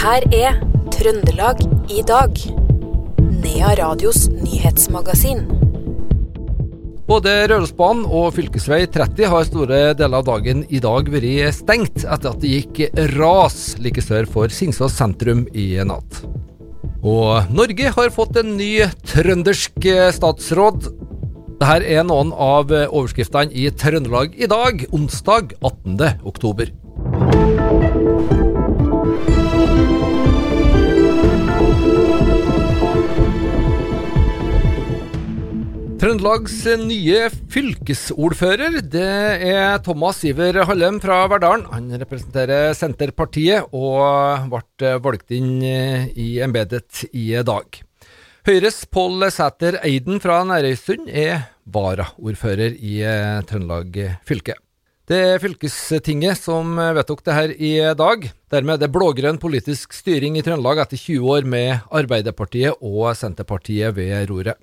her er Trøndelag i dag. Nea Radios nyhetsmagasin. Både Rørosbanen og fv. 30 har store deler av dagen i dag vært stengt etter at det gikk ras like sør for Singsås sentrum i natt. Og Norge har fått en ny trøndersk statsråd. Dette er noen av overskriftene i Trøndelag i dag, onsdag 18. oktober. Trøndelags nye fylkesordfører det er Thomas Iver Hallem fra Verdalen. Han representerer Senterpartiet og ble valgt inn i embetet i dag. Høyres Pål Sæter Eiden fra Nærøysund er varaordfører i Trøndelag fylke. Det er fylkestinget som vedtok det her i dag. Dermed er det blå-grønn politisk styring i Trøndelag etter 20 år med Arbeiderpartiet og Senterpartiet ved roret.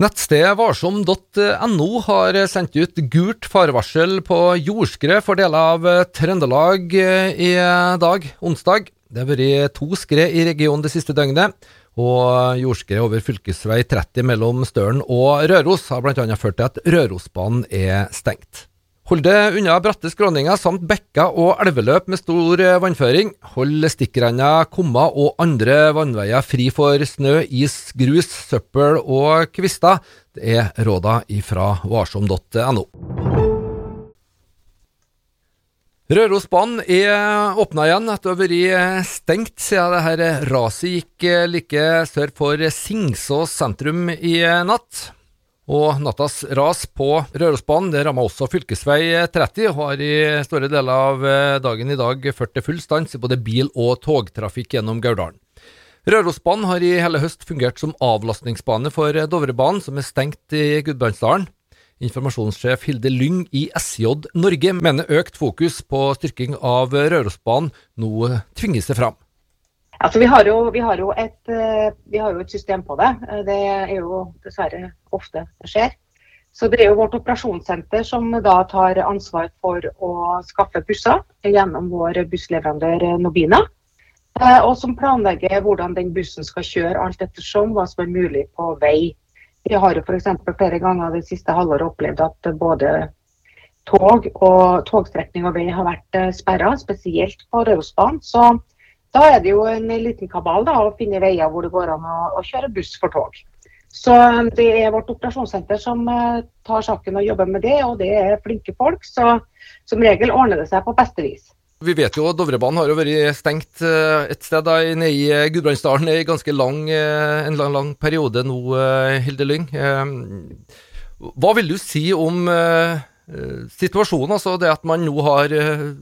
Nettstedet varsom.no har sendt ut gult farevarsel på jordskred for deler av Trøndelag i dag, onsdag. Det har vært to skred i regionen det siste døgnet, og jordskred over fv. 30 mellom Støren og Røros har bl.a. ført til at Rørosbanen er stengt. Hold deg unna bratte skråninger samt bekker og elveløp med stor vannføring. Hold stikkrenner, kummer og andre vannveier fri for snø, is, grus, søppel og kvister. Det er råda ifra varsom.no. Rørosbanen er åpna igjen etter å ha vært stengt siden dette raset gikk like sør for Singsås sentrum i natt. Og nattas ras på Rørosbanen det ramma også fv. 30, og har i store deler av dagen i dag ført til full stans i både bil- og togtrafikk gjennom Gauldalen. Rørosbanen har i hele høst fungert som avlastningsbane for Dovrebanen, som er stengt i Gudbrandsdalen. Informasjonssjef Hilde Lyng i SJ Norge mener økt fokus på styrking av Rørosbanen nå tvinger seg fram. Altså, vi, har jo, vi, har et, vi, har jo, et, system på det. Det er jo dessverre ofte det skjer. Så Det er jo vårt operasjonssenter som da tar ansvar for å skaffe busser gjennom vår bussleverandør Nobina. Og som planlegger hvordan den bussen skal kjøre, alt ettersom hva som er mulig på vei. Vi har jo f.eks. flere ganger det siste halvåret opplevd at både tog og togstrekning og vei har vært sperra, spesielt på Rørosbanen. Da er det jo en liten kabal da, å finne veier hvor det går an å, å kjøre buss for tog. Så det er vårt operasjonssenter som uh, tar saken og jobber med det, og det er flinke folk. Så som regel ordner det seg på beste vis. Vi vet jo at Dovrebanen har jo vært stengt uh, et sted da, nede i Gudbrandsdalen i ganske lang, uh, en lang, lang periode nå, Hilde Lyng. Hva vil du si om situasjonen, altså det at man nå har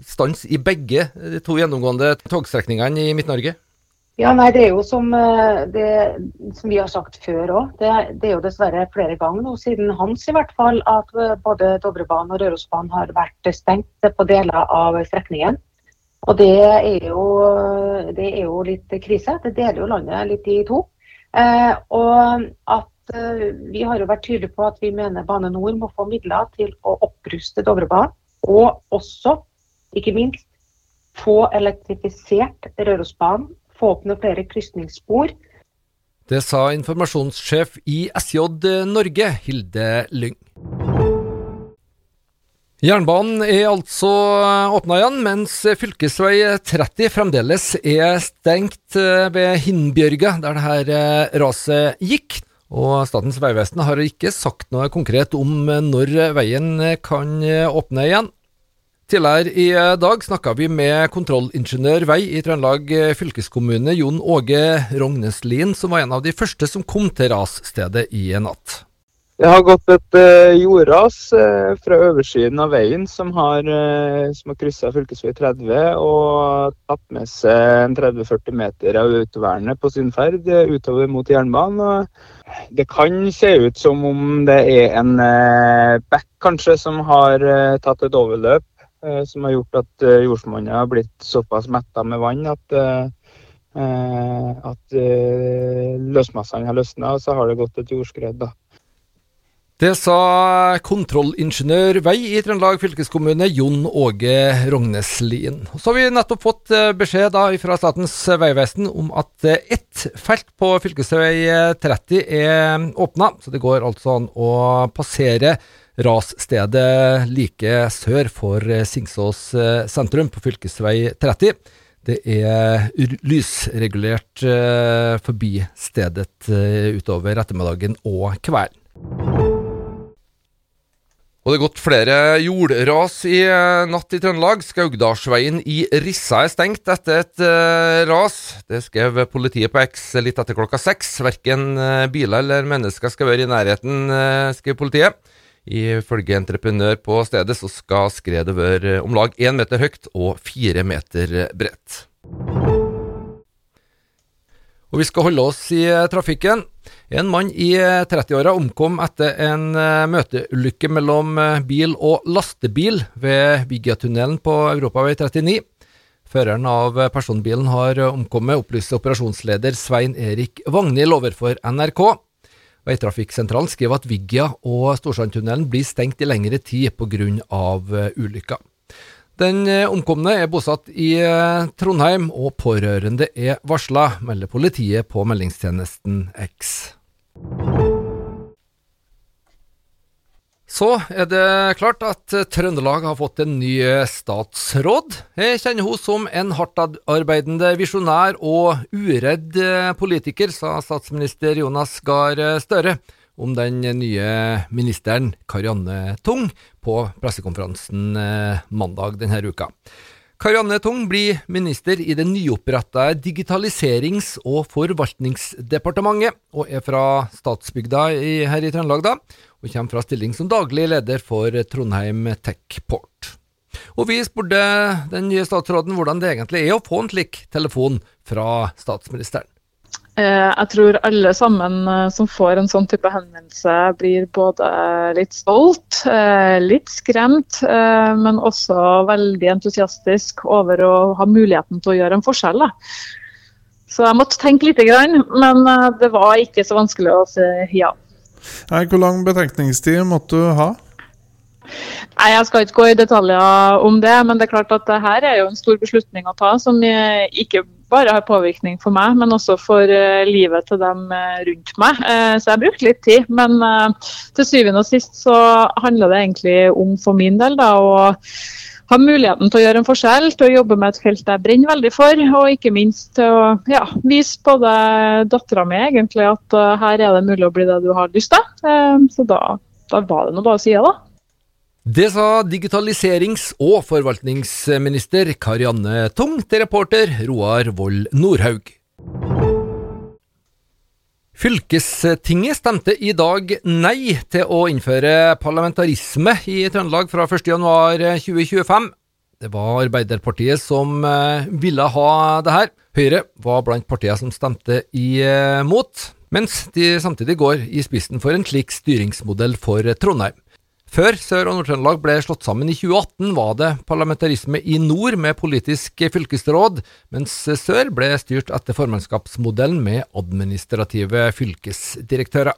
stans i begge de to gjennomgående togstrekningene i Midt-Norge? Ja, nei, Det er jo som, det, som vi har sagt før òg. Det, det, er jo dessverre flere ganger nå, siden hans i hvert fall, at både Dovrebanen og Rørosbanen har vært stengt på deler av strekningen. Og det er, jo, det er jo litt krise. Det deler jo landet litt i to. Eh, og at vi har jo vært tydelige på at vi mener Bane Nor må få midler til å oppruste Dovrebanen. Og også, ikke minst, få elektrifisert Rørosbanen. Få opp noen flere krysningsspor. Det sa informasjonssjef i SJ Norge, Hilde Lyng. Jernbanen er altså åpna igjen, mens fv. 30 fremdeles er stengt ved Hinnbjørga, der dette raset gikk. Og Statens vegvesen har ikke sagt noe konkret om når veien kan åpne igjen. Tidligere i dag snakka vi med kontrollingeniør vei i Trøndelag fylkeskommune, Jon Åge Rogneslien, som var en av de første som kom til rasstedet i natt. Det har gått et uh, jordras uh, fra oversiden av veien som har, uh, som har kryssa fv. 30 og tatt med seg 30-40 meter av autovernet på sin ferd utover mot jernbanen. det kan se ut som om det er en bekk kanskje som har tatt et overløp, som har gjort at jordsmonnet har blitt såpass metta med vann at at løsmassene har løsna, og så har det gått et jordskred. da. Det sa kontrollingeniør vei i Trøndelag fylkeskommune, Jon Åge Rogneslien. Så har vi nettopp fått eh, beskjed da fra Statens vegvesen om at eh, ett felt på fv. 30 er åpna, så det går altså an å passere rasstedet like sør for eh, Singsås sentrum på fv. 30. Det er lysregulert forbi stedet utover ettermiddagen og kvelden. Og det er gått flere jordras i eh, natt i Trøndelag. Skaugdalsveien i Rissa er stengt etter et uh, ras. Det skrev politiet på X litt etter klokka seks. Verken uh, biler eller mennesker skal være i nærheten, uh, skrev politiet. Ifølge entreprenør på stedet så skal skredet være om lag én meter høyt og fire meter bredt. Og vi skal holde oss i eh, trafikken. En mann i 30-åra eh, omkom etter en eh, møteulykke mellom bil og lastebil ved Vigiatunnelen på Europavei 39. Føreren av personbilen har omkommet, opplyser operasjonsleder Svein Erik Vagnhild overfor NRK. Veitrafikksentralen skriver at Vigia og Storsandtunnelen blir stengt i lengre tid pga. ulykka. Den eh, omkomne er bosatt i eh, Trondheim, og pårørende er varsla, melder politiet på meldingstjenesten X. Så er det klart at Trøndelag har fått en ny statsråd. Jeg kjenner hun som en hardtarbeidende visjonær og uredd politiker, sa statsminister Jonas Gahr Støre om den nye ministeren Karianne Tung på pressekonferansen eh, mandag denne uka. Karianne Tung blir minister i det nyoppretta Digitaliserings- og forvaltningsdepartementet, og er fra Statsbygda i, her i Trøndelag, da, og kommer fra stilling som daglig leder for Trondheim Techport. Og vi spurte den nye statsråden hvordan det egentlig er å få en slik telefon fra statsministeren. Eh, jeg tror alle sammen eh, som får en sånn type henvendelse, blir både litt stolt, eh, litt skremt, men også veldig entusiastisk over å ha muligheten til å gjøre en forskjell. Så jeg måtte tenke litt, men det var ikke så vanskelig å si ja. Hvor lang betenkningstid måtte du ha? Nei, Jeg skal ikke gå i detaljer om det, men det er klart at det her er jo en stor beslutning å ta, som ikke bare har påvirkning for meg, men også for uh, livet til dem uh, rundt meg. Uh, så jeg brukte litt tid. Men til syvende og sist så handler det egentlig om for min del da, å ha muligheten til å gjøre en forskjell, til å jobbe med et felt jeg brenner veldig for, og ikke minst til å ja, vise både dattera mi egentlig at her er det mulig å bli det du har lyst til. så da, da var det nå bare å si det, da. Det sa digitaliserings- og forvaltningsminister Karianne Tung til reporter Roar Vold Nordhaug. Fylkestinget stemte i dag nei til å innføre parlamentarisme i Trøndelag fra 1.1.2025. Det var Arbeiderpartiet som eh, ville ha det her. Høyre var blant partiene som stemte imot, mens de samtidig går i spissen for en slik styringsmodell for Trondheim. Før Sør- og Nord-Trøndelag ble slått sammen i 2018, var det parlamentarisme i nord med politisk fylkesråd, mens sør ble styrt etter formannskapsmodellen med administrative fylkesdirektører.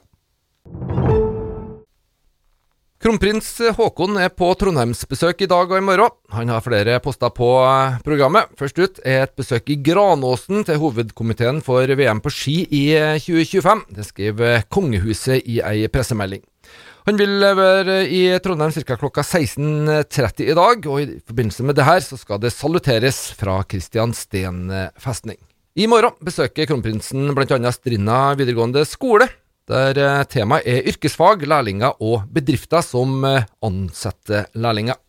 Kronprins Haakon er på trondheimsbesøk i dag og i morgen. Han har flere poster på programmet. Først ut er et besøk i Granåsen til hovedkomiteen for VM på ski i 2025. Det skriver kongehuset i ei pressemelding. Han vil være i Trondheim ca. klokka 16.30 i dag, og i forbindelse med det her så skal det saluteres fra Kristian Steen festning. I morgen besøker kronprinsen bl.a. Strinda videregående skole, der eh, temaet er yrkesfag, lærlinger og bedrifter som eh, ansetter lærlinger.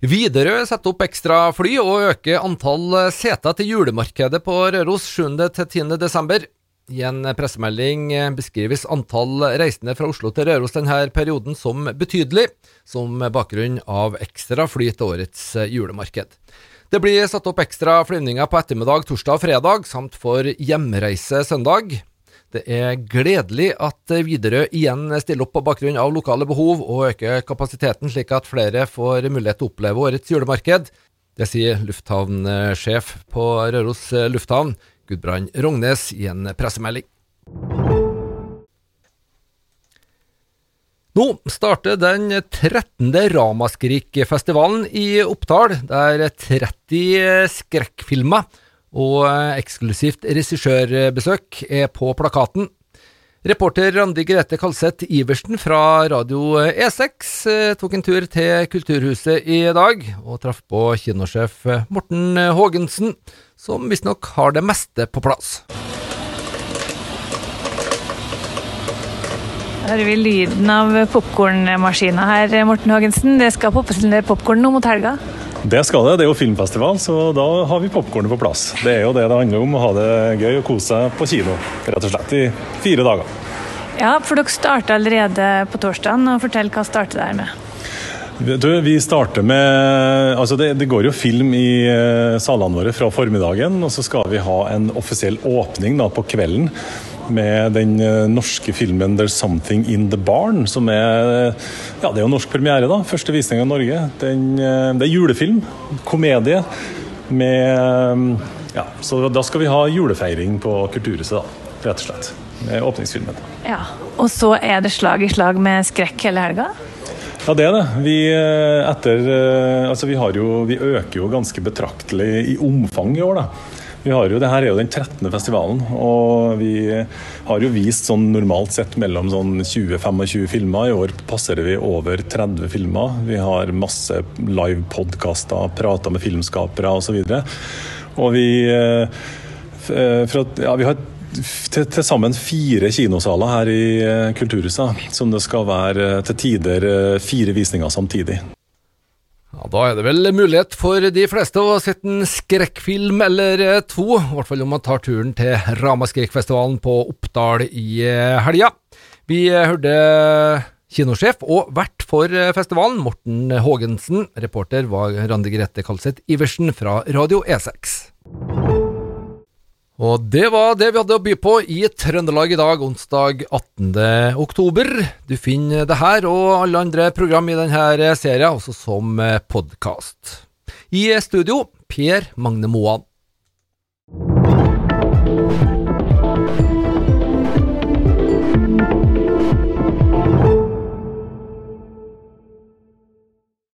Widerøe setter opp ekstra fly og øker antall seter til julemarkedet på Røros 7.-10. I en pressemelding beskrives antall reisende fra Oslo til Røros denne perioden som betydelig, som bakgrunn av ekstra fly til årets julemarked. Det blir satt opp ekstra flyvninger på ettermiddag, torsdag og fredag, samt for hjemreise søndag. Det er gledelig at Widerøe igjen stiller opp på bakgrunn av lokale behov og øker kapasiteten, slik at flere får mulighet til å oppleve årets julemarked. Det sier lufthavnsjef på Røros lufthavn, Gudbrand Rognes i en pressemelding. Nå starter den 13. Ramaskrik-festivalen i Oppdal, der 30 skrekkfilmer og eksklusivt regissørbesøk er på plakaten. Reporter Randi Grete Kalseth Iversen fra Radio E6 eh, tok en tur til Kulturhuset i dag, og traff på kinosjef Morten Haagensen, som visstnok har det meste på plass. hører vi lyden av popkornmaskina her, Morten Haagensen. Det skal poppes litt popkorn nå mot helga? Det skal det. Det er jo filmfestival, så da har vi popkornet på plass. Det er jo det det handler om, å ha det gøy og kose seg på kino, rett og slett, i fire dager. Ja, for dere starter allerede på torsdagen, og fortell hva starter dere med? Du, vi starter med altså det, det, går jo film i uh, salene våre fra formiddagen, og så skal vi ha en offisiell åpning da, på kvelden med den uh, norske filmen 'There's Something In The Barn', som er ja, det er jo norsk premiere. da, Første visning av Norge. Den, uh, det er julefilm, komedie, med ja, Så da skal vi ha julefeiring på Kulturhuset, da, rett og slett. Med åpningsfilmen. Ja, Og så er det slag i slag med skrekk hele helga? Ja, det er det. Vi, etter, altså vi, jo, vi, øker jo ganske betraktelig i omfang i år. da. Vi har jo, det her er jo den 13. festivalen, og vi har jo vist sånn normalt sett mellom sånn 20-25 filmer. I år passerer vi over 30 filmer. Vi har masse live podkaster, prater med filmskapere osv. Og, så og vi, fra, ja, vi har til, til, sammen fire kinosaler her i Kulturhuset, som det skal være til tider fire visninger samtidig. Ja, Da er det vel mulighet for de fleste å sette en skrekkfilm eller to, i hvert fall om man tar turen til Ramaskrekkfestivalen på Oppdal i helga. Vi hørte kinosjef og vert for festivalen, Morten Haagensen. Reporter var Randi Grete Kalseth Iversen fra Radio E6. Og det var det vi hadde å by på i Trøndelag i dag, onsdag 18. oktober. Du finner det her og alle andre program i denne serien også som podkast. I studio Per Magne Moan.